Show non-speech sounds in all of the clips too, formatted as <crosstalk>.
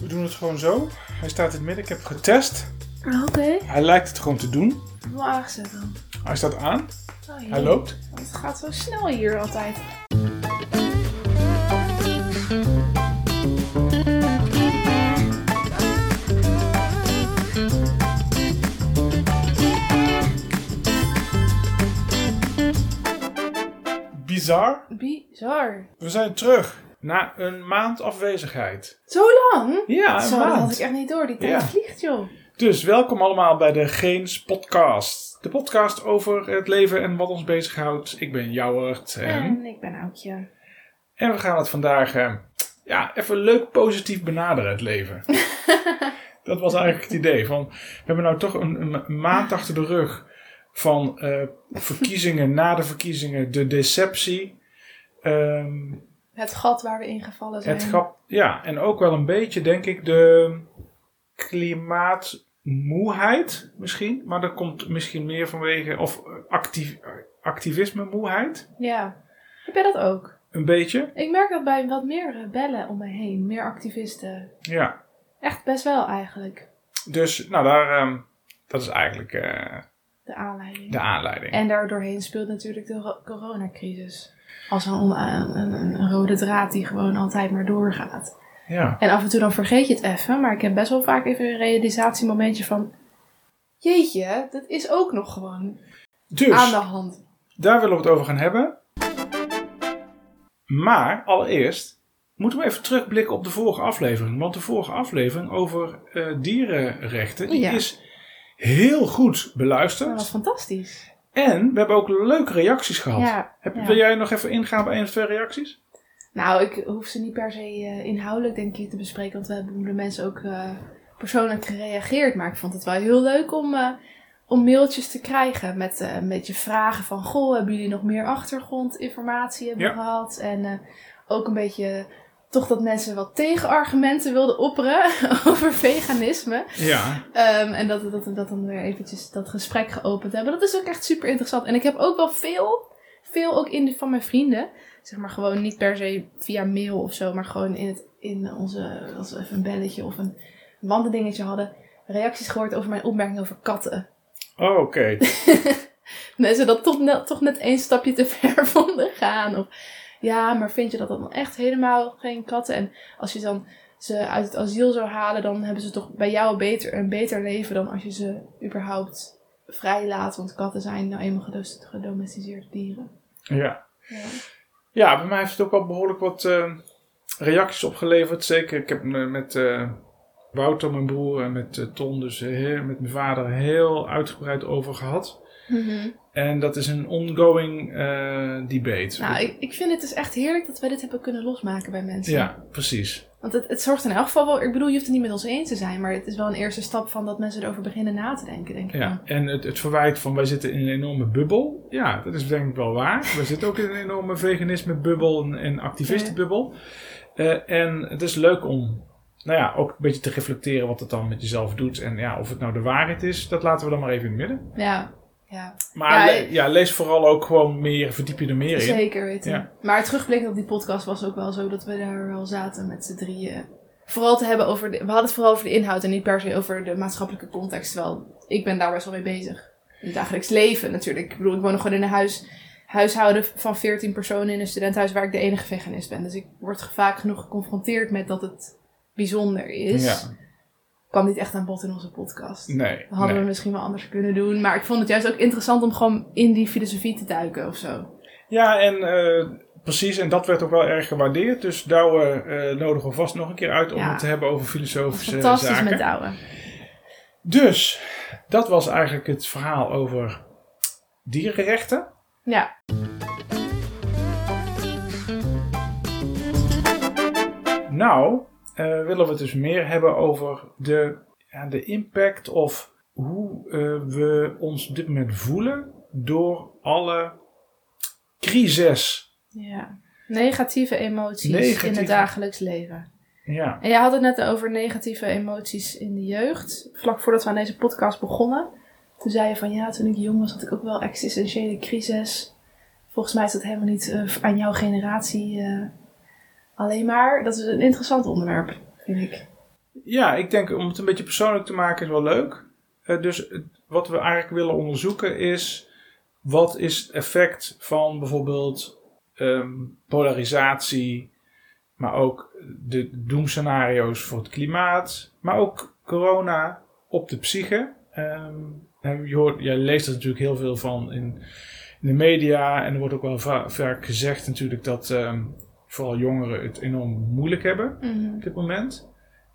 We doen het gewoon zo. Hij staat in het midden. Ik heb getest. Oké. Hij lijkt het gewoon te doen. Wel aangezet dan. Hij staat aan. Oh. Hij loopt. Het gaat zo snel hier altijd. Bizar. Bizar. We zijn terug. Na een maand afwezigheid. Zo lang? Ja, Zo, een dat had maand. ik echt niet door. Die tijd Ja. vliegt, joh. Dus welkom allemaal bij de Geens Podcast. De podcast over het leven en wat ons bezighoudt. Ik ben Jouwert. En, En ik ben Oudje. en we gaan het vandaag eh, ja, even leuk positief benaderen, het leven. <laughs> Dat was eigenlijk het idee. Van, we hebben nou toch een, een maand achter de rug van eh, verkiezingen na de verkiezingen, de deceptie. ehm, Het gat waar we ingevallen zijn. het grap, ja, en ook wel een beetje, denk ik, de klimaatmoeheid misschien. Maar dat komt misschien meer vanwege, of actief, activisme-moeheid. Ja. Heb jij dat ook? Een beetje, Ik merk dat bij wat meer rebellen om me heen. Meer activisten. ja. Echt best wel eigenlijk. Dus, nou, daar, ehm, dat is eigenlijk eh, De aanleiding. de aanleiding. En daardoorheen speelt natuurlijk de ro- coronacrisis. Als een, een, rode draad die gewoon altijd maar doorgaat. Ja, En af en toe dan vergeet je het even. Maar ik heb best wel vaak even een realisatiemomentje van... Jeetje, dat is ook nog gewoon dus aan de hand. daar willen we het over gaan hebben. Maar allereerst moeten we even terugblikken op de vorige aflevering. Want de vorige aflevering over eh, dierenrechten die Ja. is heel goed Dat beluisterd. was fantastisch. En we hebben ook leuke reacties gehad. Ja, Heb, ja. Wil jij nog even ingaan op één of twee reacties? Nou, ik hoef ze niet per se eh, inhoudelijk denk ik te bespreken. Want we hebben de mensen ook eh, persoonlijk gereageerd. Maar ik vond het wel heel leuk om, eh, om mailtjes te krijgen. Met een beetje vragen van... Goh, hebben jullie nog meer achtergrondinformatie hebben Ja. gehad? En ook een beetje... Toch dat mensen wat tegenargumenten wilden opperen <laughs> over veganisme. Ja. Ehm, en dat we dat, we dat dan weer eventjes dat gesprek geopend hebben. Dat is ook echt super interessant. En ik heb ook wel veel, veel ook in de, van mijn vrienden. Zeg maar gewoon niet per se via mail of zo. Maar gewoon in, het, in onze, als we even een belletje of een wandendingetje hadden. Reacties gehoord over mijn opmerking over katten. Oh, oké. <laughs> Mensen dat toch net, toch net één stapje te ver <laughs> vonden gaan. Of ja, maar vind je dat dan echt helemaal geen katten? En als je dan ze uit het asiel zou halen, dan hebben ze toch bij jou beter, een beter leven dan als je ze überhaupt vrijlaat. Want katten zijn nou eenmaal gedomesticeerde dieren. Ja. Ja. ja, bij mij heeft het ook wel behoorlijk wat eh, reacties opgeleverd. Zeker, ik heb me met eh, Wouter, mijn broer, en met eh, Ton, dus met mijn vader, heel uitgebreid over gehad. En dat is een ongoing eh, debate. Nou, ik, ik vind het dus echt heerlijk dat wij dit hebben kunnen losmaken bij mensen. Ja, precies. Want het, het zorgt in elk geval wel, ik bedoel, je hoeft het niet met ons eens te zijn, maar het is wel een eerste stap van dat mensen erover beginnen na te denken, denk ik. Ja. En het, het verwijt van wij zitten in een enorme bubbel. Ja, dat is denk ik wel waar. We <laughs> zitten ook in een enorme veganisme-bubbel en, en activistenbubbel. Eh, en het is leuk om nou ja, ook een beetje te reflecteren wat het dan met jezelf doet. En ja, of het nou de waarheid is, dat laten we dan maar even in het midden. Ja, ja. Maar Ja, le- ja, lees vooral ook gewoon meer, verdiep je er meer in. Zeker weten. Ja. Maar terugblikkend op die podcast was ook wel zo dat we daar wel zaten met z'n drieën. Vooral te hebben over de, we hadden het vooral over de inhoud en niet per se over de maatschappelijke context. Terwijl ik ben daar best wel mee bezig. In het dagelijks leven natuurlijk. Ik bedoel, ik woon nog gewoon in een huis, huishouden van 14 personen in een studentenhuis waar ik de enige veganist ben. Dus ik word vaak genoeg geconfronteerd met dat het bijzonder is. Ja, Kwam niet echt aan bod in onze podcast. nee. Dat hadden nee. we misschien wel anders kunnen doen. Maar ik vond het juist ook interessant om gewoon in die filosofie te duiken of zo. Ja, en eh, precies, en dat werd ook wel erg gewaardeerd. Dus Douwe eh nodigen we vast nog een keer uit om Ja. het te hebben over filosofische fantastisch zaken. met Douwe. Dus, dat was eigenlijk het verhaal over dierenrechten. Ja, Nou, willen we het dus meer hebben over de, ja, de impact of hoe eh, we ons op dit moment voelen door alle crisis. ja. Negatieve emoties in het dagelijks leven. Ja, En jij had het net over negatieve emoties in de jeugd. Vlak voordat we aan deze podcast begonnen. Toen zei je van ja, toen ik jong was had ik ook wel existentiële crisis. Volgens mij is dat helemaal niet eh, aan jouw generatie eh, alleen maar. Dat is een interessant onderwerp, vind ik. Ja, ik denk om het een beetje persoonlijk te maken is wel leuk. Uh, dus wat we eigenlijk willen onderzoeken is... wat is het effect van bijvoorbeeld um, polarisatie... maar ook de doemscenario's voor het klimaat... maar ook corona op de psyche. Um, je hoort, jij leest er natuurlijk heel veel van in, in de media. En er wordt ook wel va vaak gezegd natuurlijk dat um, vooral jongeren het enorm moeilijk hebben Mhm. op dit moment.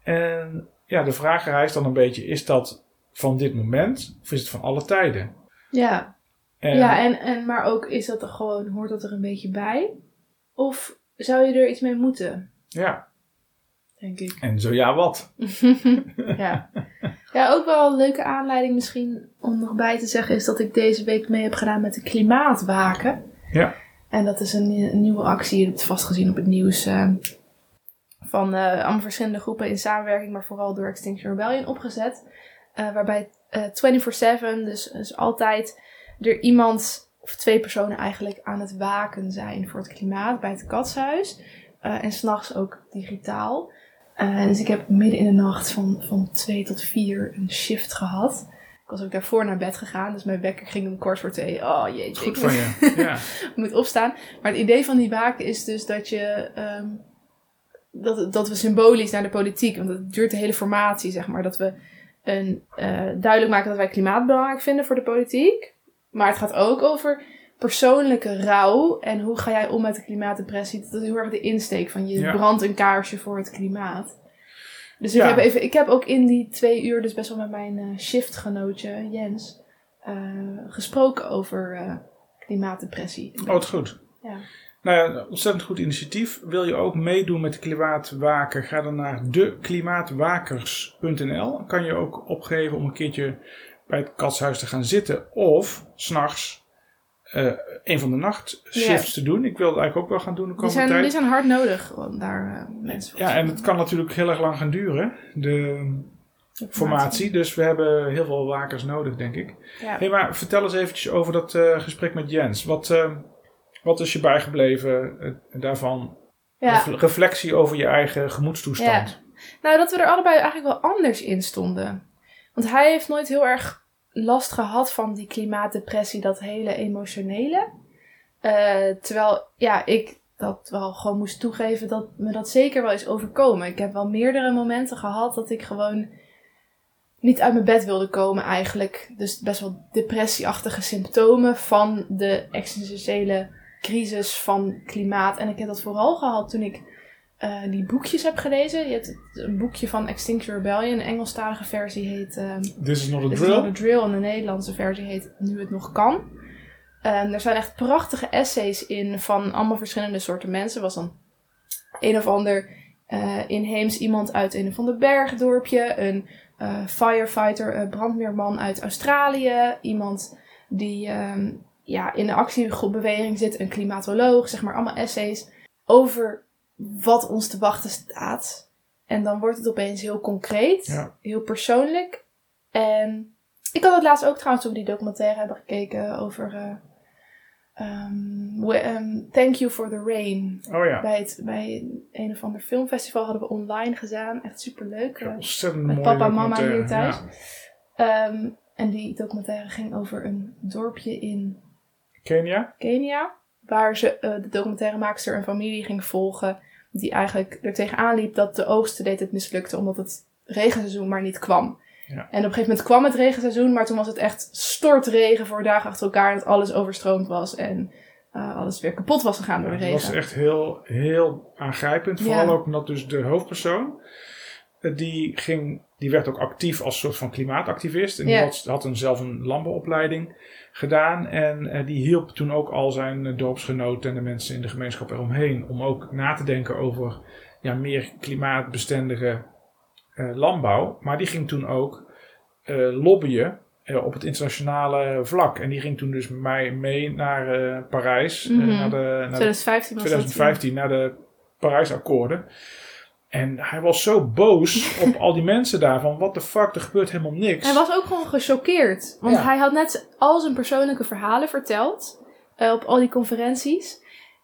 En ja, de vraag rijst dan een beetje, is dat van dit moment of is het van alle tijden? Ja, En, ja en, en, maar ook is dat er gewoon, hoort dat er een beetje bij? Of zou je er iets mee moeten, ja. denk ik. En zo ja, wat? <laughs> ja. ja, ook wel een leuke aanleiding misschien om nog bij te zeggen is dat ik deze week mee heb gedaan met de klimaatwaken. Ja. En dat is een, nieuwe actie, je hebt het vast gezien op het nieuws, uh, van uh, allemaal verschillende groepen in samenwerking, maar vooral door Extinction Rebellion opgezet. Uh, waarbij 24-7, dus, dus altijd er iemand of twee personen eigenlijk aan het waken zijn voor het klimaat bij het katshuis. En s'nachts ook digitaal. Dus ik heb midden in de nacht van, van twee tot vier een shift gehad. Ik was ook daarvoor naar bed gegaan, dus mijn wekker ging om kwart voor twee. Oh jeetje. Goed van je, <laughs> ja. moet opstaan. Maar het idee van die waken is dus dat je... Um, dat, dat we symbolisch naar de politiek, want het duurt de hele formatie, zeg maar, dat we een, uh, duidelijk maken dat wij klimaat belangrijk vinden voor de politiek. Maar het gaat ook over persoonlijke rouw en hoe ga jij om met de klimaatdepressie. Dat is heel erg de insteek van je Ja. brandt een kaarsje voor het klimaat. Dus Ja. ik, heb even, ik heb ook in die twee uur dus best wel met mijn eh, shiftgenootje Jens eh, gesproken over eh, klimaatdepressie. Oh, het goed. Ja. Nou ja, ontzettend goed initiatief. Wil je ook meedoen met de Klimaatwaker? Ga dan naar deklimaatwakers.nl. Kan je ook opgeven om een keertje bij het katshuis te gaan zitten. Of s'nachts uh, een van de nachtshifts te doen. Ik wil het eigenlijk ook wel gaan doen de Die komende zijn, tijd. die zijn hard nodig om daar eh, mensen voor Ja, en het kan natuurlijk heel erg lang gaan duren, de formatie. Dus we hebben heel veel wakers nodig, denk ik. Ja. Hey, maar vertel eens eventjes over dat eh, gesprek met Jens. Wat, eh, wat is je bijgebleven eh, daarvan? Ja. Reflectie over je eigen gemoedstoestand. Nou, dat we er allebei eigenlijk wel anders in stonden. Want hij heeft nooit heel erg last gehad van die klimaatdepressie, dat hele emotionele. Eh, terwijl, ja, ik dat wel gewoon moest toegeven dat me dat zeker wel is overkomen. Ik heb wel meerdere momenten gehad dat ik gewoon niet uit mijn bed wilde komen eigenlijk. Dus best wel depressieachtige symptomen van de existentiële crisis van klimaat. En ik heb dat vooral gehad toen ik uh, die boekjes heb gelezen. Je hebt een boekje van Extinction Rebellion. Een Engelstalige versie heet uh, This is not a This drill. is not a drill. En de Nederlandse versie heet Nu het nog kan. Um, er zijn echt prachtige essays in van allemaal verschillende soorten mensen. Was dan een of ander uh, inheems iemand uit een of ander bergdorpje. Een uh, firefighter, een brandweerman uit Australië. Iemand die um, ja, in de actiegroepbeweging zit. Een klimatoloog. Zeg maar allemaal essays over wat ons te wachten staat. En dan wordt het opeens heel concreet, Ja. heel persoonlijk. En ik had het laatst ook trouwens toen we die documentaire hebben gekeken over uh, um, we, um, Thank You for the Rain. Oh ja. Bij, het, bij een of ander filmfestival hadden we online gedaan. Echt superleuk. Ja, uh, ontzettend met papa en mama hier thuis. ja. Um, en die documentaire ging over een dorpje in Kenia? Kenia. Waar ze, uh, de documentairemaakster een familie ging volgen. Die eigenlijk er tegenaan liep dat de oogsten deed het mislukte. Omdat het regenseizoen maar niet kwam. Ja. En op een gegeven moment kwam het regenseizoen. Maar toen was het echt stortregen voor dagen achter elkaar. En dat alles overstroomd was. En uh, alles weer kapot was gegaan door de regen. dat was echt heel, heel aangrijpend. Vooral ook omdat dus de hoofdpersoon, eh, die, ging, die werd ook actief als soort van klimaatactivist. En die had, had een, zelf een landbouwopleiding gedaan. En eh, die hielp toen ook al zijn eh, dorpsgenoten en de mensen in de gemeenschap eromheen. Om ook na te denken over ja, meer klimaatbestendige eh, landbouw. Maar die ging toen ook lobbyen op het internationale vlak. En die ging toen dus met mij mee naar Parijs. Mhm. naar de, naar de 2015 was 2015 naar de Parijsakkoorden. En hij was zo boos <laughs> op al die mensen daar van what the fuck, er gebeurt helemaal niks. Hij was ook gewoon gechoqueerd. Want Ja. hij had net al zijn persoonlijke verhalen verteld. eh, op al die conferenties.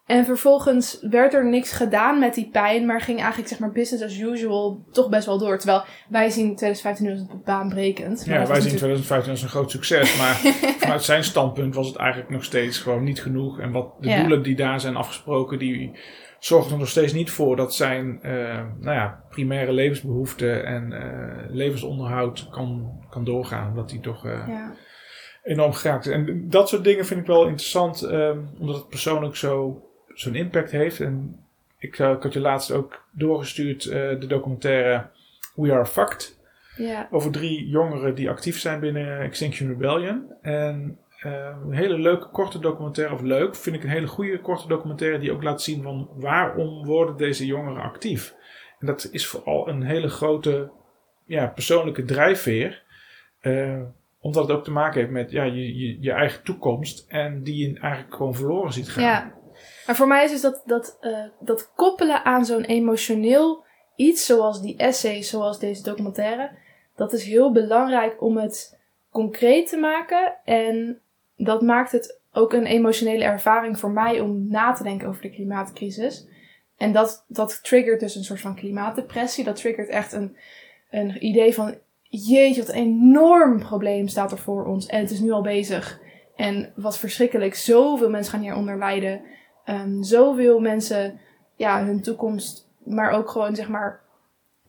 En vervolgens werd er niks gedaan met die pijn, maar ging eigenlijk zeg maar business as usual toch best wel door. Terwijl wij zien 2015 nu als baanbrekend. Ja, wij zien 2015 als een groot succes, maar <laughs> vanuit zijn standpunt was het eigenlijk nog steeds gewoon niet genoeg. En wat de doelen die daar zijn afgesproken, die zorgt er nog steeds niet voor dat zijn uh, nou ja, primaire levensbehoeften en uh, levensonderhoud kan, kan doorgaan. Omdat die toch uh, ja. enorm geraakt is. En dat soort dingen vind ik wel interessant, omdat het persoonlijk zo zo'n impact heeft. En ik, ik had je laatst ook doorgestuurd de documentaire We Are Fucked. Ja. Over drie jongeren die actief zijn binnen Extinction Rebellion. En een hele leuke korte documentaire, of leuk, vind ik een hele goede korte documentaire die ook laat zien van waarom worden deze jongeren actief. En dat is vooral een hele grote ja, persoonlijke drijfveer. Uh, omdat het ook te maken heeft met ja, je, je, eigen toekomst en die je eigenlijk gewoon verloren ziet gaan. Ja, maar voor mij is dus dat, dat, uh, dat koppelen aan zo'n emotioneel iets, zoals die essay, zoals deze documentaire, dat is heel belangrijk om het concreet te maken en dat maakt het ook een emotionele ervaring voor mij om na te denken over de klimaatcrisis. En dat, dat triggert dus een soort van klimaatdepressie. Dat triggert echt een, een idee van, jeetje, wat een enorm probleem staat er voor ons. En het is nu al bezig. En wat verschrikkelijk, zoveel mensen gaan hieronder lijden. Um, zoveel mensen, ja, hun toekomst, maar ook gewoon, zeg maar,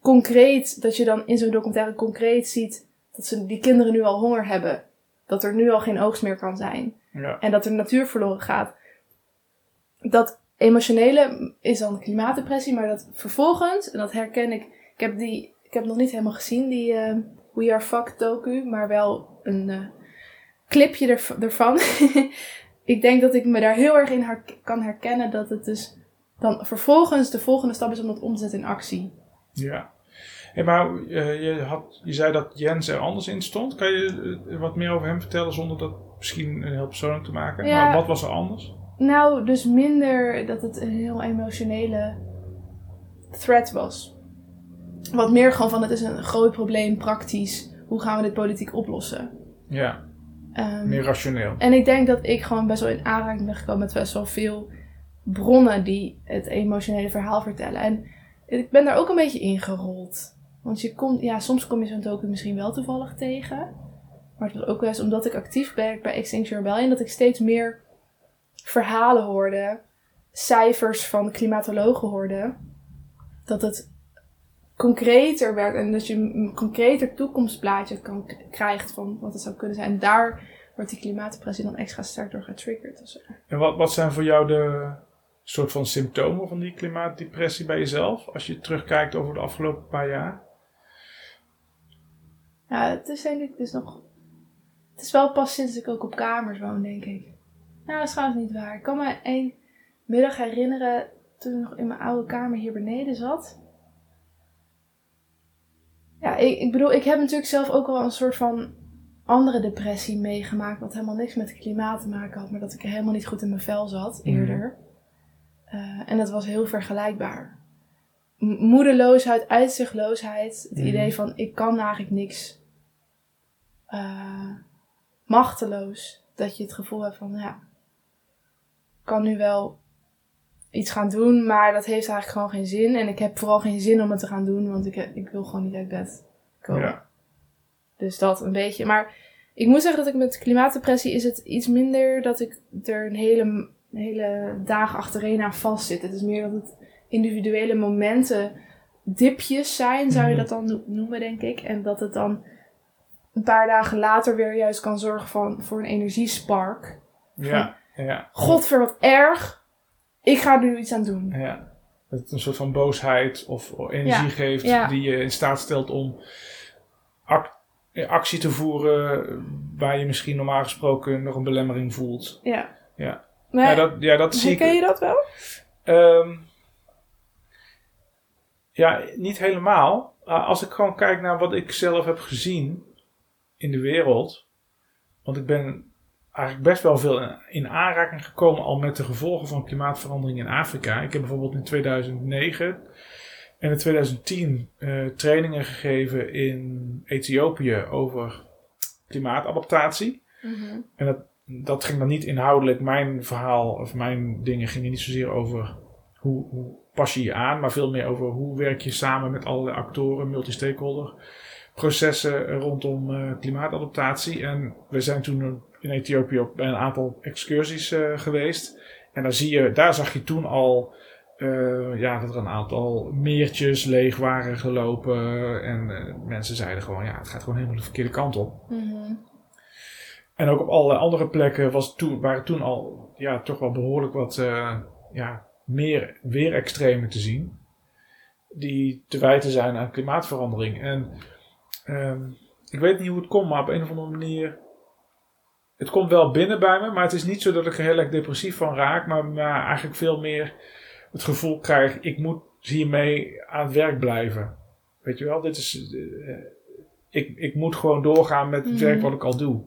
concreet, dat je dan in zo'n documentaire concreet ziet dat ze, die kinderen nu al honger hebben dat er nu al geen oogst meer kan zijn. Ja. En dat er natuur verloren gaat. Dat emotionele is dan klimaatdepressie, maar dat vervolgens, en dat herken ik, ik heb die, ik heb nog niet helemaal gezien, die uh, We Are Fucked docu, maar wel een uh, clipje erv ervan. <laughs> ik denk dat ik me daar heel erg in her kan herkennen dat het dus dan vervolgens de volgende stap is om dat om te zetten in actie. Ja. Hey, maar uh, je, had, je zei dat Jens er anders in stond. Kan je uh, wat meer over hem vertellen zonder dat misschien heel persoonlijk te maken? Ja, maar wat was er anders? Nou, dus minder dat het een heel emotionele threat was. Wat meer gewoon van het is een groot probleem, praktisch. Hoe gaan we dit politiek oplossen? Ja, um, meer rationeel. En ik denk dat ik gewoon best wel in aanraking ben gekomen met best wel veel bronnen die het emotionele verhaal vertellen. En ik ben daar ook een beetje ingerold. Want je komt, ja, soms kom je zo'n token misschien wel toevallig tegen. Maar het was ook wel eens omdat ik actief ben bij Extinction Rebellion, dat ik steeds meer verhalen hoorde, cijfers van klimatologen hoorde. Dat het concreter werd en dat je een concreter toekomstplaatje kan krijgt van wat het zou kunnen zijn. En daar wordt die klimaatdepressie dan extra sterk door getriggerd. En wat, wat zijn voor jou de soort van symptomen van die klimaatdepressie bij jezelf? Als je terugkijkt over de afgelopen paar jaar? Ja, het is denk ik dus nog. Het is wel pas sinds ik ook op kamers woon, denk ik. Nou, dat is trouwens niet waar. Ik kan me één middag herinneren toen ik nog in mijn oude kamer hier beneden zat. Ja, ik, ik bedoel, ik heb natuurlijk zelf ook wel een soort van andere depressie meegemaakt. Wat helemaal niks met het klimaat te maken had, maar dat ik helemaal niet goed in mijn vel zat mhm. eerder. Uh, en dat was heel vergelijkbaar moedeloosheid, uitzichtloosheid. Het mhm. idee van ik kan eigenlijk niks. Uh, machteloos. Dat je het gevoel hebt van ja, ik kan nu wel iets gaan doen, maar dat heeft eigenlijk gewoon geen zin. En ik heb vooral geen zin om het te gaan doen, want ik, ik wil gewoon niet uit bed komen. Ja. Dus dat een beetje. Maar ik moet zeggen dat ik met klimaatdepressie is het iets minder dat ik er een hele, hele dag achtereen aan vast zit. Het is meer dat het individuele momenten dipjes zijn, zou je mhm. dat dan noemen, denk ik. En dat het dan een paar dagen later weer juist kan zorgen van, voor een energiespark. Ja, ja. Godver, wat erg. Ik ga er nu iets aan doen. Ja. Dat het een soort van boosheid of energie geeft die je in staat stelt om actie te voeren waar je misschien normaal gesproken nog een belemmering voelt. Ja. Ja. ja, dat, ja, dat zie ik. Ken je dat wel? Um, ja, niet helemaal. Als ik gewoon kijk naar wat ik zelf heb gezien in de wereld. Want ik ben eigenlijk best wel veel in aanraking gekomen al met de gevolgen van klimaatverandering in Afrika. Ik heb bijvoorbeeld in 2009 en in 2010 uh, trainingen gegeven in Ethiopië over klimaatadaptatie. Mm En dat dat ging dan niet inhoudelijk. Mijn verhaal of mijn dingen gingen niet zozeer over hoe, hoe pas je je aan, maar veel meer over hoe werk je samen met alle actoren, multi-stakeholder processen rondom uh, klimaatadaptatie. En we zijn toen in Ethiopië op een aantal excursies uh, geweest. En daar, zie je, daar zag je toen al uh, ja, dat er een aantal meertjes leeg waren gelopen. En mensen zeiden gewoon, ja, het gaat gewoon helemaal de verkeerde kant op. Mm -hmm. En ook op allerlei andere plekken was toen, waren toen al ja, toch wel behoorlijk wat ja, meer weerextremen te zien. Die te wijten zijn aan klimaatverandering. En um, ik weet niet hoe het komt, maar op een of andere manier. Het komt wel binnen bij me, maar het is niet zo dat ik er heel erg depressief van raak. Maar, maar eigenlijk veel meer het gevoel krijg: ik moet hiermee aan het werk blijven. Weet je wel, dit is. Uh, ik, ik moet gewoon doorgaan met het Mhm. werk wat ik al doe.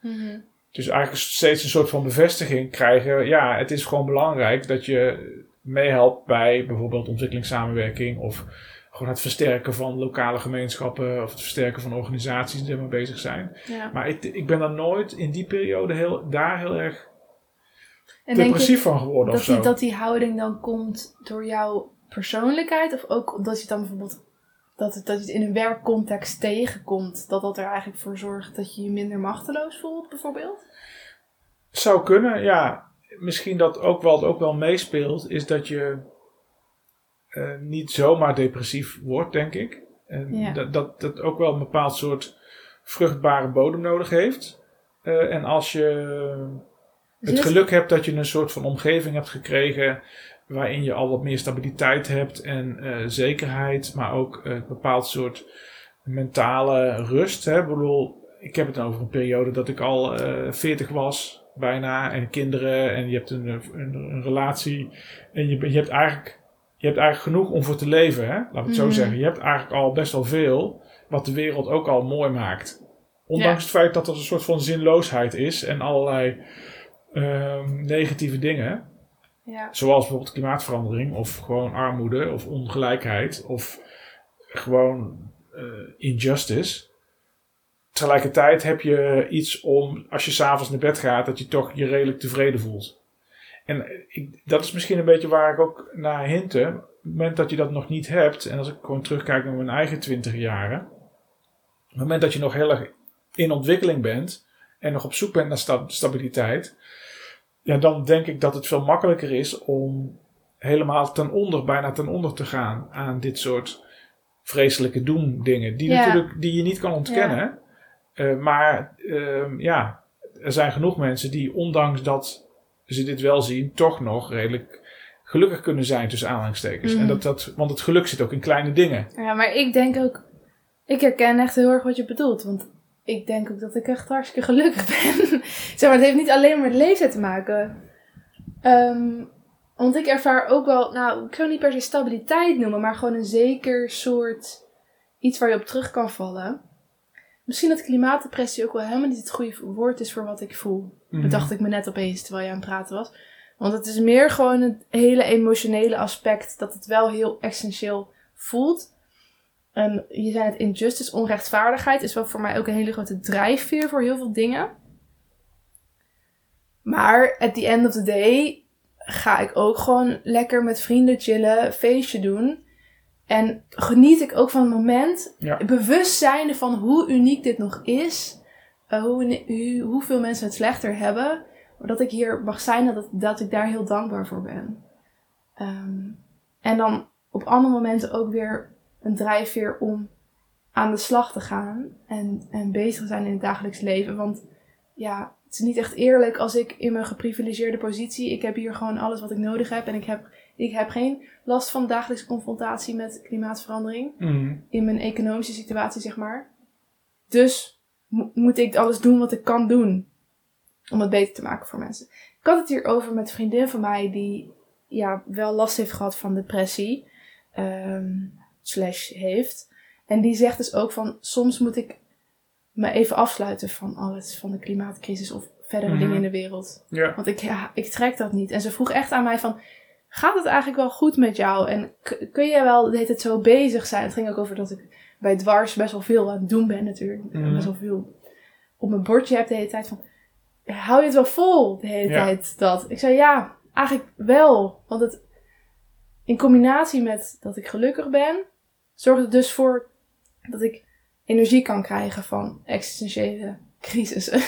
Mhm. Dus eigenlijk steeds een soort van bevestiging krijgen. Ja, het is gewoon belangrijk dat je meehelpt bij bijvoorbeeld ontwikkelingssamenwerking of gewoon het versterken van lokale gemeenschappen of het versterken van organisaties die ermee bezig zijn. Ja. Maar ik, ik ben daar nooit in die periode heel, daar heel erg En depressief van geworden of dat zo. die, dat die houding dan komt door jouw persoonlijkheid? Of ook dat je dan bijvoorbeeld dat, het, dat je het in een werkcontext tegenkomt, dat dat er eigenlijk voor zorgt dat je je minder machteloos voelt, bijvoorbeeld? Zou kunnen, ja. Misschien dat ook wel, ook wel meespeelt, is dat je eh, niet zomaar depressief wordt, denk ik. En Ja. dat, dat dat ook wel een bepaald soort vruchtbare bodem nodig heeft. Eh, en als je Dus het dit- geluk hebt dat je een soort van omgeving hebt gekregen waarin je al wat meer stabiliteit hebt en eh, zekerheid, maar ook een bepaald soort mentale rust. Hè? Ik bedoel, ik heb het over een periode dat ik al eh 40 was, bijna, en kinderen, en je hebt een, een, een relatie, en je, je, hebt eigenlijk, je hebt eigenlijk genoeg om voor te leven, hè? laat ik het zo Mhm. zeggen. Je hebt eigenlijk al best wel veel, wat de wereld ook al mooi maakt. Ondanks Ja. het feit dat er een soort van zinloosheid is en allerlei ehm, negatieve dingen. Ja. Zoals bijvoorbeeld klimaatverandering of gewoon armoede of ongelijkheid of gewoon eh, injustice. Tegelijkertijd heb je iets om, als je s'avonds naar bed gaat, dat je toch je redelijk tevreden voelt. En ik, dat is misschien een beetje waar ik ook naar hinte. Op het moment dat je dat nog niet hebt, en als ik gewoon terugkijk naar mijn eigen twintig jaren. Op het moment dat je nog heel erg in ontwikkeling bent en nog op zoek bent naar sta- stabiliteit, ja, dan denk ik dat het veel makkelijker is om helemaal ten onder, bijna ten onder te gaan aan dit soort vreselijke doen-dingen. Die, Ja. natuurlijk, die je niet kan ontkennen. Eh, maar ehm, ja, er zijn genoeg mensen die, ondanks dat ze dit wel zien, toch nog redelijk gelukkig kunnen zijn tussen aanhalingstekens. Mhm. En dat, dat, want het geluk zit ook in kleine dingen. ja, maar ik denk ook, ik herken echt heel erg wat je bedoelt. Want ik denk ook dat ik echt hartstikke gelukkig <laughs> ben. zeg maar, het heeft niet alleen maar met leeftijd te maken. Ehm, want ik ervaar ook wel, nou, ik zou niet per se stabiliteit noemen, maar gewoon een zeker soort iets waar je op terug kan vallen. Misschien dat klimaatdepressie ook wel helemaal niet het goede woord is voor wat ik voel. Mhm. Bedacht ik me net opeens terwijl je aan het praten was. Want het is meer gewoon het hele emotionele aspect dat het wel heel essentieel voelt. En je zei het injustice, onrechtvaardigheid is wel voor mij ook een hele grote drijfveer voor heel veel dingen. Maar at the end of the day ga ik ook gewoon lekker met vrienden chillen, feestje doen. En geniet ik ook van het moment. Ja. Bewust zijnde van hoe uniek dit nog is. eh, hoe, hoe, hoeveel mensen het slechter hebben. Dat ik hier mag zijn, dat, het- dat ik daar heel dankbaar voor ben. Ehm, en dan op andere momenten ook weer een drijfveer om aan de slag te gaan. En, en bezig te zijn in het dagelijks leven. Want ja, het is niet echt eerlijk als ik in mijn geprivilegeerde positie. Ik heb hier gewoon alles wat ik nodig heb. En ik heb, ik heb geen last van dagelijkse confrontatie met klimaatverandering. Mhm. In mijn economische situatie, zeg maar. Dus mo- moet ik alles doen wat ik kan doen. Om het beter te maken voor mensen. Ik had het hier over met een vriendin van mij die ja, wel last heeft gehad van depressie. ehm, slash heeft. En die zegt dus ook van soms moet ik me even afsluiten van alles. Van de klimaatcrisis of verdere Mhm. dingen in de wereld. Want ik, ja, ik trek dat niet. En ze vroeg echt aan mij van... Gaat het eigenlijk wel goed met jou? En kun je wel de tijd zo bezig zijn? Het ging ook over dat ik bij Dwars best wel veel aan het doen ben natuurlijk. Mhm. Best wel veel op mijn bordje heb de hele tijd van... hou je het wel vol de hele Ja. tijd dat? Ik zei, ja, eigenlijk wel. Want het, in combinatie met dat ik gelukkig ben, zorgt het dus voor dat ik energie kan krijgen van existentiële <laughs> crisissen.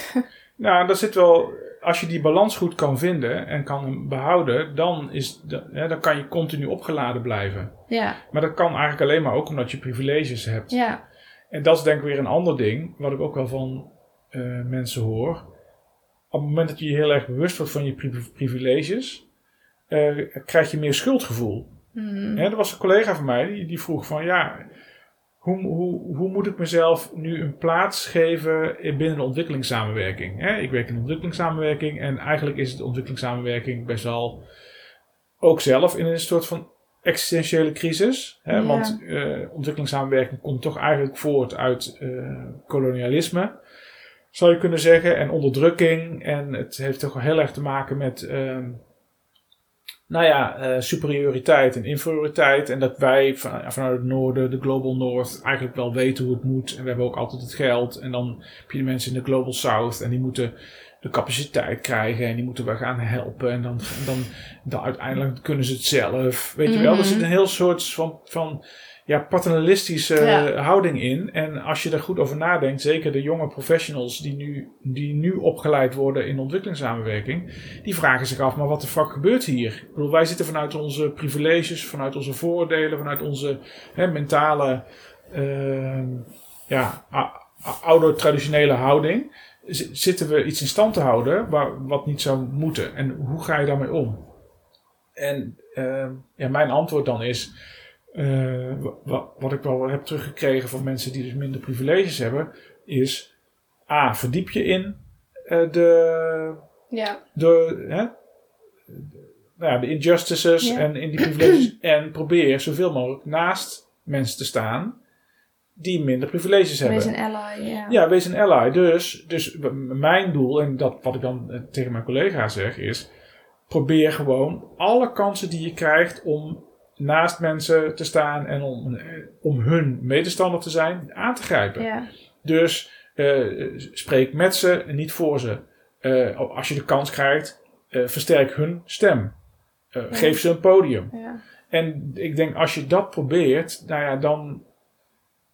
Nou, dat zit wel. Als je die balans goed kan vinden en kan behouden, dan, is de, hè, dan kan je continu opgeladen blijven. ja, Maar dat kan eigenlijk alleen maar ook omdat je privileges hebt. ja, En dat is denk ik weer een ander ding, wat ik ook wel van eh, mensen hoor. Op het moment dat je je heel erg bewust wordt van je pri- privileges, eh, krijg je meer schuldgevoel. Mhm. Hè, er was een collega van mij die, die vroeg van ja, hoe, hoe, hoe moet ik mezelf nu een plaats geven in- binnen de ontwikkelingssamenwerking? Hè, ik werk in de ontwikkelingssamenwerking en eigenlijk is de ontwikkelingssamenwerking best wel ook zelf in een soort van existentiële crisis. Hè, Ja. Want eh, ontwikkelingssamenwerking komt toch eigenlijk voort uit eh, kolonialisme. Zou je kunnen zeggen, en onderdrukking. En het heeft toch wel heel erg te maken met ehm, nou ja, eh, superioriteit en inferioriteit. En dat wij van, vanuit het noorden, de Global North, eigenlijk wel weten hoe het moet. En we hebben ook altijd het geld. En dan heb je de mensen in de Global South en die moeten de capaciteit krijgen en die moeten we gaan helpen. En dan, dan, dan uiteindelijk kunnen ze het zelf. Weet je wel, er Mhm. zit een heel soort van, van ja, paternalistische Ja. houding in. En als je er goed over nadenkt, zeker de jonge professionals die nu, die nu opgeleid worden in ontwikkelingssamenwerking, die vragen zich af, maar wat de fuck gebeurt hier? Ik bedoel, wij zitten vanuit onze privileges, vanuit onze voordelen, vanuit onze hè, mentale, ehm, ja, a- a- oude traditionele houding, zitten we iets in stand te houden waar, wat niet zou moeten. En hoe ga je daarmee om? En ehm, ja, mijn antwoord dan is, eh, wa- wa- wat ik wel heb teruggekregen van mensen die dus minder privileges hebben, is A, verdiep je in eh, de, ja, de, hè, nou ja, de injustices Ja. en in die privileges. <clears throat> en probeer zoveel mogelijk naast mensen te staan die minder privileges hebben. wees een ally, ja. Ja, wees een ally. Dus, dus mijn doel, en dat wat ik dan eh, tegen mijn collega zeg, is: probeer gewoon alle kansen die je krijgt om naast mensen te staan en om, om hun medestander te zijn, aan te grijpen. Ja, Dus eh, spreek met ze en niet voor ze. Eh, als je de kans krijgt, eh, versterk hun stem. Ja. Geef ze een podium. ja. En ik denk, als je dat probeert, nou ja, dan,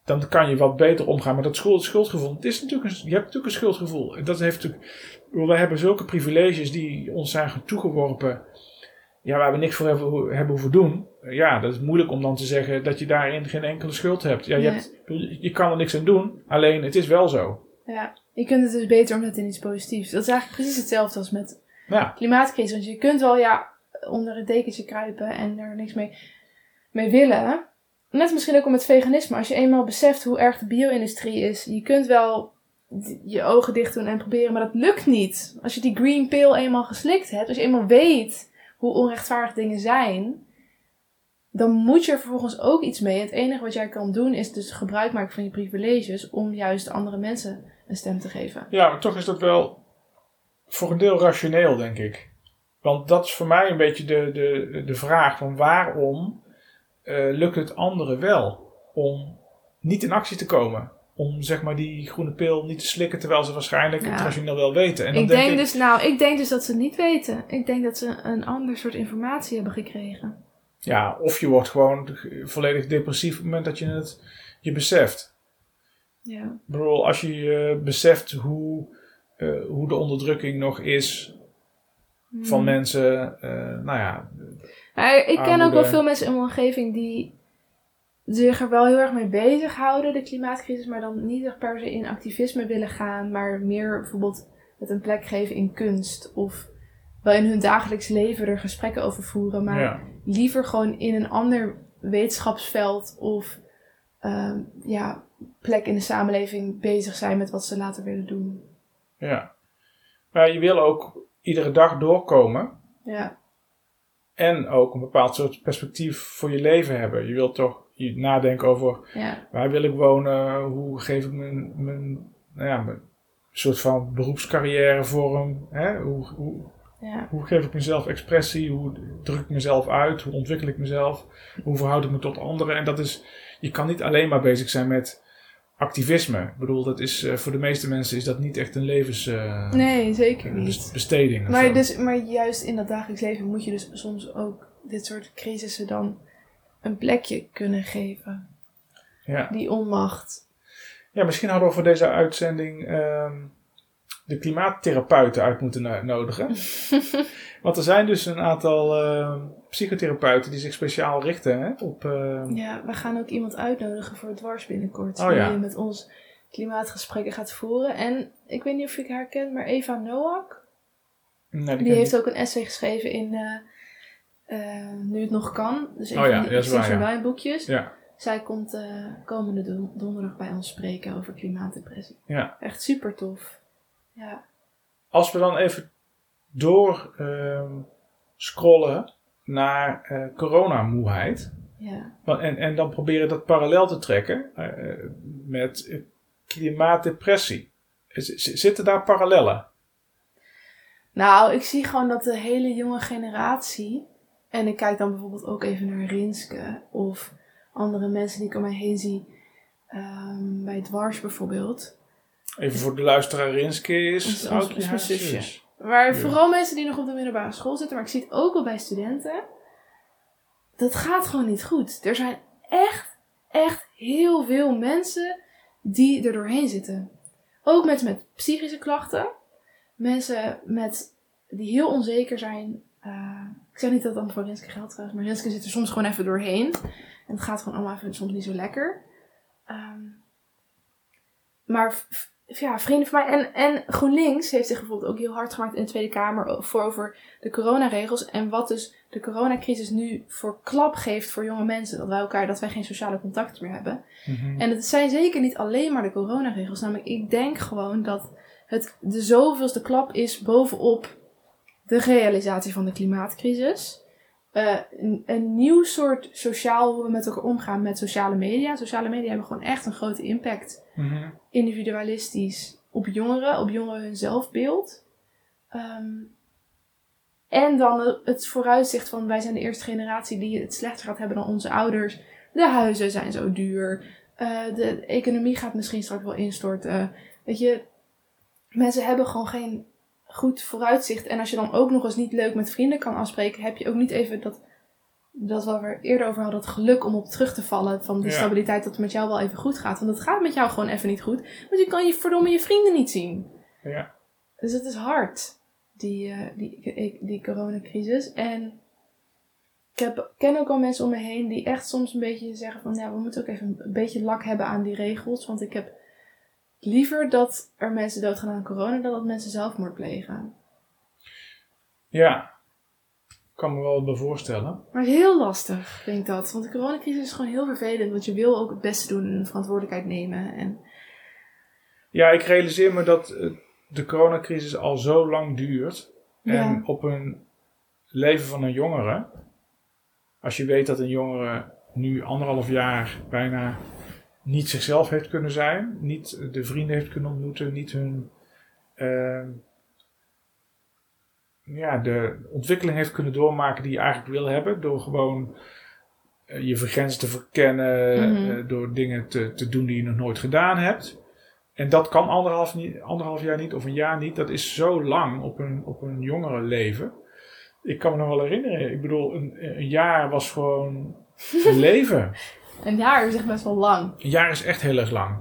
dan kan je wat beter omgaan met dat schuld, schuldgevoel. Het is natuurlijk een, je hebt natuurlijk een schuldgevoel. En Dat heeft natuurlijk, wij hebben zulke privileges die ons zijn toegeworpen, ja, waar we niks voor hebben, hebben hoeven doen. Ja, dat is moeilijk om dan te zeggen dat je daarin geen enkele schuld hebt. Ja, je, Nee. hebt, je kan er niks aan doen, alleen het is wel zo. ja. Je kunt het dus beter omzetten in iets positiefs. Dat is eigenlijk precies hetzelfde als met Ja, klimaatcrisis. Want je kunt wel ja, onder het dekentje kruipen en er niks mee, mee willen. Net misschien ook om het veganisme. Als je eenmaal beseft hoe erg de bio-industrie is. Je kunt wel je ogen dicht doen en proberen, maar dat lukt niet. Als je die green pill eenmaal geslikt hebt. Als je eenmaal weet hoe onrechtvaardig dingen zijn. Dan moet je er vervolgens ook iets mee. Het enige wat jij kan doen is dus gebruik maken van je privileges. Om juist andere mensen een stem te geven. ja, maar toch is dat wel voor een deel rationeel, denk ik. Want dat is voor mij een beetje de, de, de vraag van waarom eh, lukt het anderen wel om niet in actie te komen? Om zeg maar die groene pil niet te slikken terwijl ze waarschijnlijk Ja. het rationeel wel weten. En dan ik denk, denk, ik, dus, nou, ik denk dus dat ze het niet weten. Ik denk dat ze een ander soort informatie hebben gekregen. ja, of je wordt gewoon volledig depressief op het moment dat je het je beseft. Ja. Ik bedoel, als je eh, beseft hoe, eh, hoe de onderdrukking nog is van Hmm. mensen, eh, nou ja, Maar ik ken ook wel veel mensen in mijn omgeving die zich er wel heel erg mee bezighouden, de klimaatcrisis, maar dan niet echt per se in activisme willen gaan, maar meer bijvoorbeeld het een plek geven in kunst of wel in hun dagelijks leven er gesprekken over voeren, maar ja. liever gewoon in een ander wetenschapsveld of ehm, ja, plek in de samenleving bezig zijn met wat ze later willen doen. Ja. Maar je wil ook iedere dag doorkomen Ja, en ook een bepaald soort perspectief voor je leven hebben. Je wilt toch nadenken over ja, waar wil ik wonen, hoe geef ik mijn, mijn, nou ja, mijn soort van beroepscarrière vorm, hè? Hoe, hoe, ja, hoe geef ik mezelf expressie, hoe druk ik mezelf uit, hoe ontwikkel ik mezelf, hoe verhoud ik me tot anderen. En dat is, je kan niet alleen maar bezig zijn met activisme. Ik bedoel, dat is, eh, voor de meeste mensen is dat niet echt een levensbesteding. Nee, zeker niet. besteding Maar, dus, maar juist in dat dagelijks leven moet je dus soms ook dit soort crisissen dan een plekje kunnen geven. ja. Die onmacht. ja, misschien hadden we voor deze uitzending ehm, de klimaattherapeuten uit moeten no- nodigen. <laughs> Want er zijn dus een aantal ehm, psychotherapeuten die zich speciaal richten hè, op... ehm, Ja, we gaan ook iemand uitnodigen voor het dwars binnenkort. Oh, die ja. met ons klimaatgesprekken gaat voeren. En ik weet niet of je haar kent, maar Eva Noack. nou, Die ken heeft ik ook een essay geschreven in eh, eh, Nu het nog kan. Dus een Oh ja, die Extinction ja. Boekjes. Ja, Zij komt eh, komende don- donderdag bij ons spreken over klimaatdepressie. ja. Echt super tof. Ja. Als we dan even door ehm, scrollen naar eh coronamoeheid. ja. En, en dan proberen dat parallel te trekken met klimaatdepressie. Z- Zitten daar parallellen? Nou, ik zie gewoon dat de hele jonge generatie. En ik kijk dan bijvoorbeeld ook even naar Rinske of andere mensen die ik om mij heen zie. ehm, bij Dwars bijvoorbeeld. Even voor de luisteraar, Rinske is haar zusje. zus. Waar Ja. vooral mensen die nog op de middelbare school zitten, maar ik zie het ook wel bij studenten. Dat gaat gewoon niet goed. Er zijn echt, echt heel veel mensen die er doorheen zitten. Ook mensen met psychische klachten. Mensen met, die heel onzeker zijn. Eh, ik zeg niet dat dat dan voor Renske geldt trouwens, maar Renske zit er soms gewoon even doorheen. En het gaat gewoon allemaal even soms niet zo lekker. Ehm, maar ja, vrienden van mij en, en GroenLinks heeft zich bijvoorbeeld ook heel hard gemaakt in de Tweede Kamer voor over de coronaregels. En wat dus de coronacrisis nu voor klap geeft voor jonge mensen. Dat wij elkaar, dat wij geen sociale contacten meer hebben. Mhm. En het zijn zeker niet alleen maar de coronaregels. Namelijk, ik denk gewoon dat het de zoveelste klap is bovenop de realisatie van de klimaatcrisis. Eh, een, een nieuw soort sociaal, hoe we met elkaar omgaan met sociale media. Sociale media hebben gewoon echt een grote impact Mhm. individualistisch op jongeren, op jongeren hun zelfbeeld. Ehm, en dan het vooruitzicht van wij zijn de eerste generatie die het slechter gaat hebben dan onze ouders. De huizen zijn zo duur. Eh, de economie gaat misschien straks wel instorten. Weet je, mensen hebben gewoon geen goed vooruitzicht. En als je dan ook nog eens niet leuk met vrienden kan afspreken, heb je ook niet even dat, dat wat we eerder over hadden, dat geluk om op terug te vallen van die Ja. stabiliteit dat het met jou wel even goed gaat. Want het gaat met jou gewoon even niet goed. Want je kan je verdomme je vrienden niet zien. Ja. Dus het is hard, die, eh, die, die coronacrisis. En ik heb, ken ook al mensen om me heen die echt soms een beetje zeggen van... Ja, we moeten ook even een beetje lak hebben aan die regels. Want ik heb liever dat er mensen doodgaan aan corona... dan dat mensen zelfmoord plegen. ja, ik kan me wel bij voorstellen. Maar heel lastig, vind ik dat. Want de coronacrisis is gewoon heel vervelend. Want je wil ook het beste doen en verantwoordelijkheid nemen. En Ja, ik realiseer me dat eh, de coronacrisis al zo lang duurt. En op een leven van een jongere, als je weet dat een jongere nu anderhalf jaar bijna niet zichzelf heeft kunnen zijn, niet de vrienden heeft kunnen ontmoeten, niet hun ehm, ja, de ontwikkeling heeft kunnen doormaken die je eigenlijk wil hebben, door gewoon eh, je grenzen te verkennen, Mhm. eh, door dingen te, te doen die je nog nooit gedaan hebt. En dat kan anderhalf, niet, anderhalf jaar niet of een jaar niet. Dat is zo lang op een, op een jongere leven. Ik kan me nog wel herinneren. Ik bedoel, een, een jaar was gewoon een <laughs> leven. Een jaar is echt best wel lang. Een jaar is echt heel erg lang.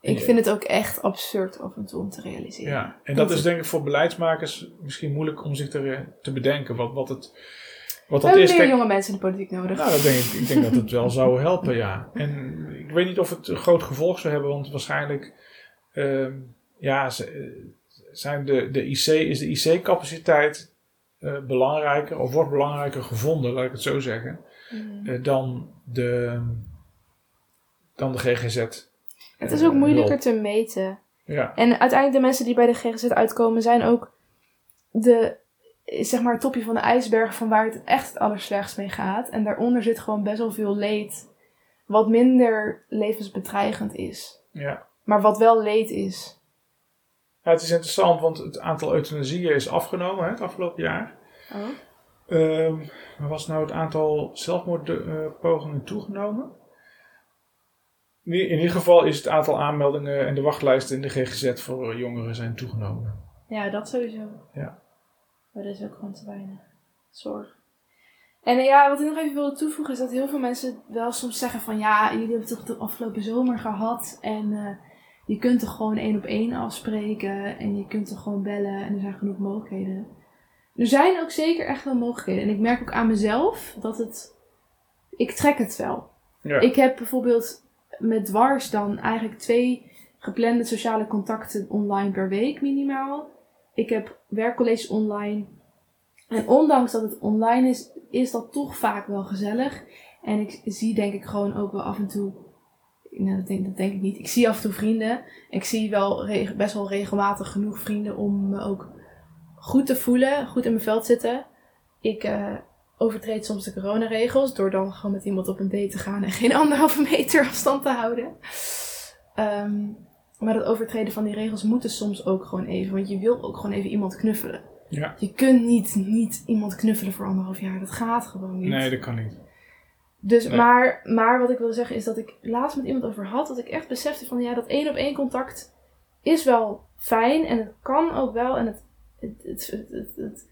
Ik vind het ook echt absurd af en toe om te realiseren. Ja, en dat is denk ik voor beleidsmakers misschien moeilijk om zich te, te bedenken. Wat, wat, het, wat We dat hebben is. meer jonge mensen in de politiek nodig. nou, dat denk ik, ik denk dat het wel zou helpen, ja. En ik weet niet of het een groot gevolg zou hebben, want waarschijnlijk ehm, ja, eh, zijn de, de IC, is de IC-capaciteit eh, belangrijker, of wordt belangrijker gevonden, laat ik het zo zeggen, Mm. eh, dan, de, dan de GGZ. Het is ook moeilijker hulp. te meten. Ja, En uiteindelijk de mensen die bij de GGZ uitkomen zijn ook de, zeg maar, het topje van de ijsberg van waar het echt het allerslechtst mee gaat. En daaronder zit gewoon best wel veel leed. Wat minder levensbedreigend is. ja. Maar wat wel leed is. Ja, het is interessant, want het aantal euthanasieën is afgenomen hè, het afgelopen jaar. Oh. Ehm, was nou het aantal zelfmoordpogingen toegenomen? In ieder geval is het aantal aanmeldingen en de wachtlijsten in de GGZ voor jongeren zijn toegenomen. Ja, dat sowieso. Ja. Maar dat is ook gewoon te weinig. Zorg. En eh, ja, wat ik nog even wilde toevoegen is dat heel veel mensen wel soms zeggen van ja, jullie hebben toch de afgelopen zomer gehad en eh, je kunt toch gewoon één op één afspreken en je kunt toch gewoon bellen en er zijn genoeg mogelijkheden. Er zijn ook zeker echt wel mogelijkheden en ik merk ook aan mezelf dat het, ik trek het wel. Ja. Ik heb bijvoorbeeld met dwars dan eigenlijk twee geplande sociale contacten online per week minimaal. Ik heb werkcolleges online. En ondanks dat het online is, is dat toch vaak wel gezellig. En ik zie denk ik gewoon ook wel af en toe. Nou, dat denk, dat denk ik niet. Ik zie af en toe vrienden. Ik zie wel best wel regelmatig genoeg vrienden om me ook goed te voelen, goed in mijn veld zitten. Ik eh, overtreed soms de coronaregels door dan gewoon met iemand op een date te gaan en geen <laughs> anderhalve meter afstand te houden. Ehm, maar dat overtreden van die regels moet dus soms ook gewoon even, want je wil ook gewoon even iemand knuffelen. Ja. Je kunt niet, niet iemand knuffelen voor anderhalf jaar, dat gaat gewoon niet. Nee, dat kan niet. Dus, Nee. maar, maar wat ik wil zeggen is dat ik laatst met iemand over had, dat ik echt besefte van ja, dat één op één contact is wel fijn en het kan ook wel en het, het, het- het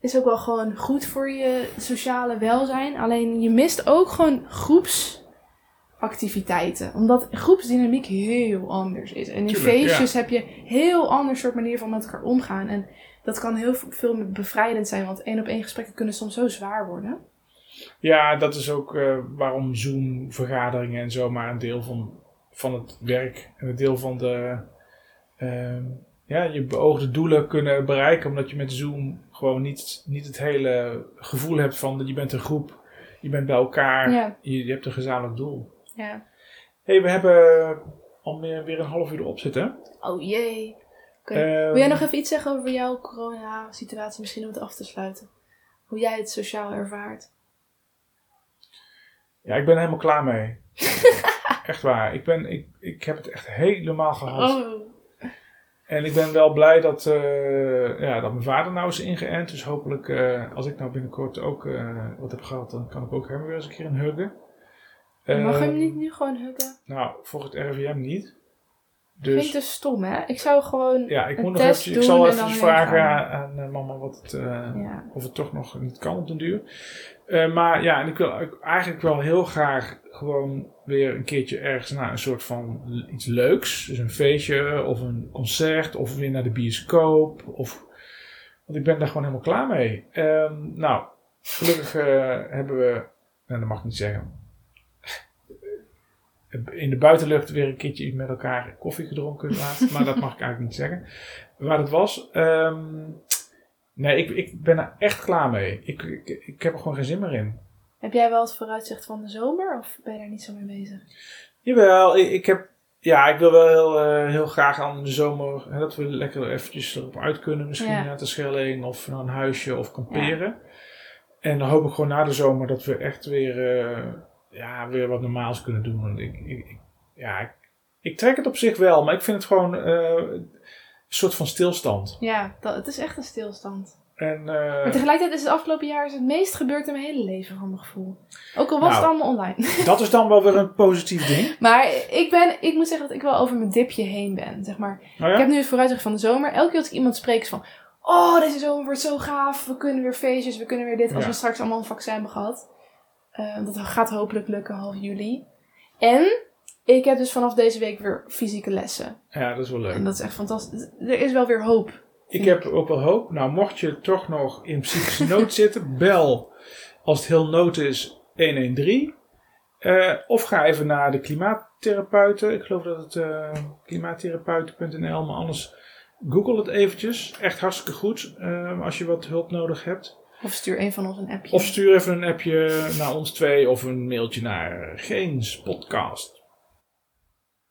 is ook wel gewoon goed voor je sociale welzijn. Alleen je mist ook gewoon groepsactiviteiten, omdat groepsdynamiek heel anders is. En in Tuurlijk, feestjes heb je heel ander soort manier van met elkaar omgaan en dat kan heel veel bevrijdend zijn, want één op één gesprekken kunnen soms zo zwaar worden. Ja, dat is ook eh, waarom Zoom-vergaderingen en zo maar een deel van, van het werk en een deel van de ehm, ja, je beoogde doelen kunnen bereiken. Omdat je met Zoom gewoon niet, niet het hele gevoel hebt van dat je bent een groep, je bent bij elkaar, Ja. je, je hebt een gezamenlijk doel. Ja. hey, we hebben al meer, weer een half uur erop zitten. Oh jee. Ehm, Wil jij nog even iets zeggen over jouw corona-situatie, misschien om het af te sluiten? Hoe jij het sociaal ervaart? Ja, ik ben helemaal klaar mee. <laughs> echt waar. Ik, ben, ik, ik heb het echt helemaal gehad. Oh. En ik ben wel blij dat, eh, ja, dat mijn vader nou is ingeënt. Dus hopelijk, eh, als ik nou binnenkort ook eh, wat heb gehad, dan kan ik ook hem weer eens een keer een huggen. Mag je Eh, hem niet nu gewoon huggen? Nou, volgens het RIVM niet. Vind ik Dus dus stom, hè? Ik zou gewoon... ja, ik moet nog ik zal en eventjes dan vragen aan, aan mama wat het, Ja. of het toch nog niet kan op den duur. Eh, maar ja, en ik wil eigenlijk wel heel graag gewoon weer een keertje ergens naar een soort van iets leuks. Dus een feestje of een concert of weer naar de bioscoop. Of, want ik ben daar gewoon helemaal klaar mee. Ehm, nou, gelukkig eh, hebben we, nou dat mag ik niet zeggen, in de buitenlucht weer een keertje met elkaar koffie gedronken maar dat mag ik eigenlijk niet zeggen. Waar het was. ehm, nee, ik, ik ben er echt klaar mee. Ik, ik, ik heb er gewoon geen zin meer in. Heb jij wel het vooruitzicht van de zomer? Of ben je daar niet zo mee bezig? Jawel, ik, ik heb... Ja, ik wil wel heel, eh, heel graag aan de zomer... Hè, dat we lekker eventjes erop uit kunnen. Misschien Ja. naar de Schelling of naar een huisje of kamperen. En dan hoop ik gewoon na de zomer dat we echt weer... eh, ja, weer wat normaals kunnen doen. Want ik, ik, ik- ja, ik, ik trek het op zich wel. Maar ik vind het gewoon eh, soort van stilstand. Ja, dat, het is echt een stilstand. En, Maar eh, tegelijkertijd is het afgelopen jaar is het meest gebeurd in mijn hele leven, van mijn gevoel. Ook al was Nou. het allemaal online. <laughs> dat is dan wel weer een positief ding. Maar ik, ben, ik moet zeggen dat ik wel over mijn dipje heen ben. Zeg maar. Nou Ik heb nu het vooruitzicht van de zomer. Elke keer als ik iemand spreek is van... Oh, deze zomer wordt zo gaaf. We kunnen weer feestjes. We kunnen weer dit. Als Ja. we straks allemaal een vaccin hebben gehad. Eh, dat gaat hopelijk lukken half juli. En ik heb dus vanaf deze week weer fysieke lessen. ja, dat is wel leuk. En dat is echt fantastisch. Er is wel weer hoop. Ik heb ook wel hoop. Nou, mocht je toch nog in psychische nood zitten, bel als het heel nood is 113. Eh, of ga even naar de klimaattherapeuten. Ik geloof dat het eh klimaattherapeuten.nl, maar anders google het eventjes. Echt hartstikke goed eh, als je wat hulp nodig hebt. Of stuur een van ons een appje. Of stuur even een appje naar ons twee of een mailtje naar geenspodcast.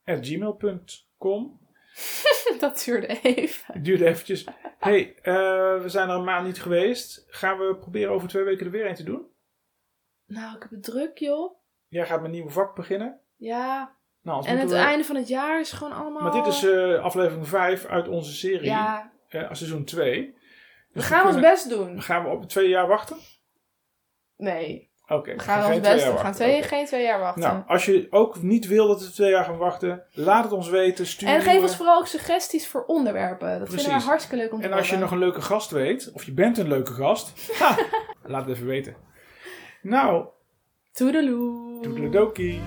gmail.com <laughs> dat duurde even. Het duurde eventjes. hey, eh, we zijn er een maand niet geweest. Gaan we proberen over twee weken er weer een te doen? Nou, ik heb het druk, joh. Jij gaat met een nieuwe vak beginnen. Ja. Nou, En het we- einde van het jaar is gewoon allemaal... Maar dit is eh, aflevering 5 uit onze serie, Ja, eh, seizoen 2. we gaan ons best doen. Gaan we op twee jaar wachten? Nee. Oké, We gaan ons best. We gaan twee, geen twee jaar wachten. Nou, als je ook niet wil dat we twee jaar gaan wachten, laat het ons weten. Stuur en geef ons vooral ook suggesties voor onderwerpen. Dat vinden wij Precies. hartstikke leuk om te En als je nog een leuke gast weet, of je bent een leuke gast, <laughs> ha, laat het even weten. Nou, Toedeloe. toedeledokie.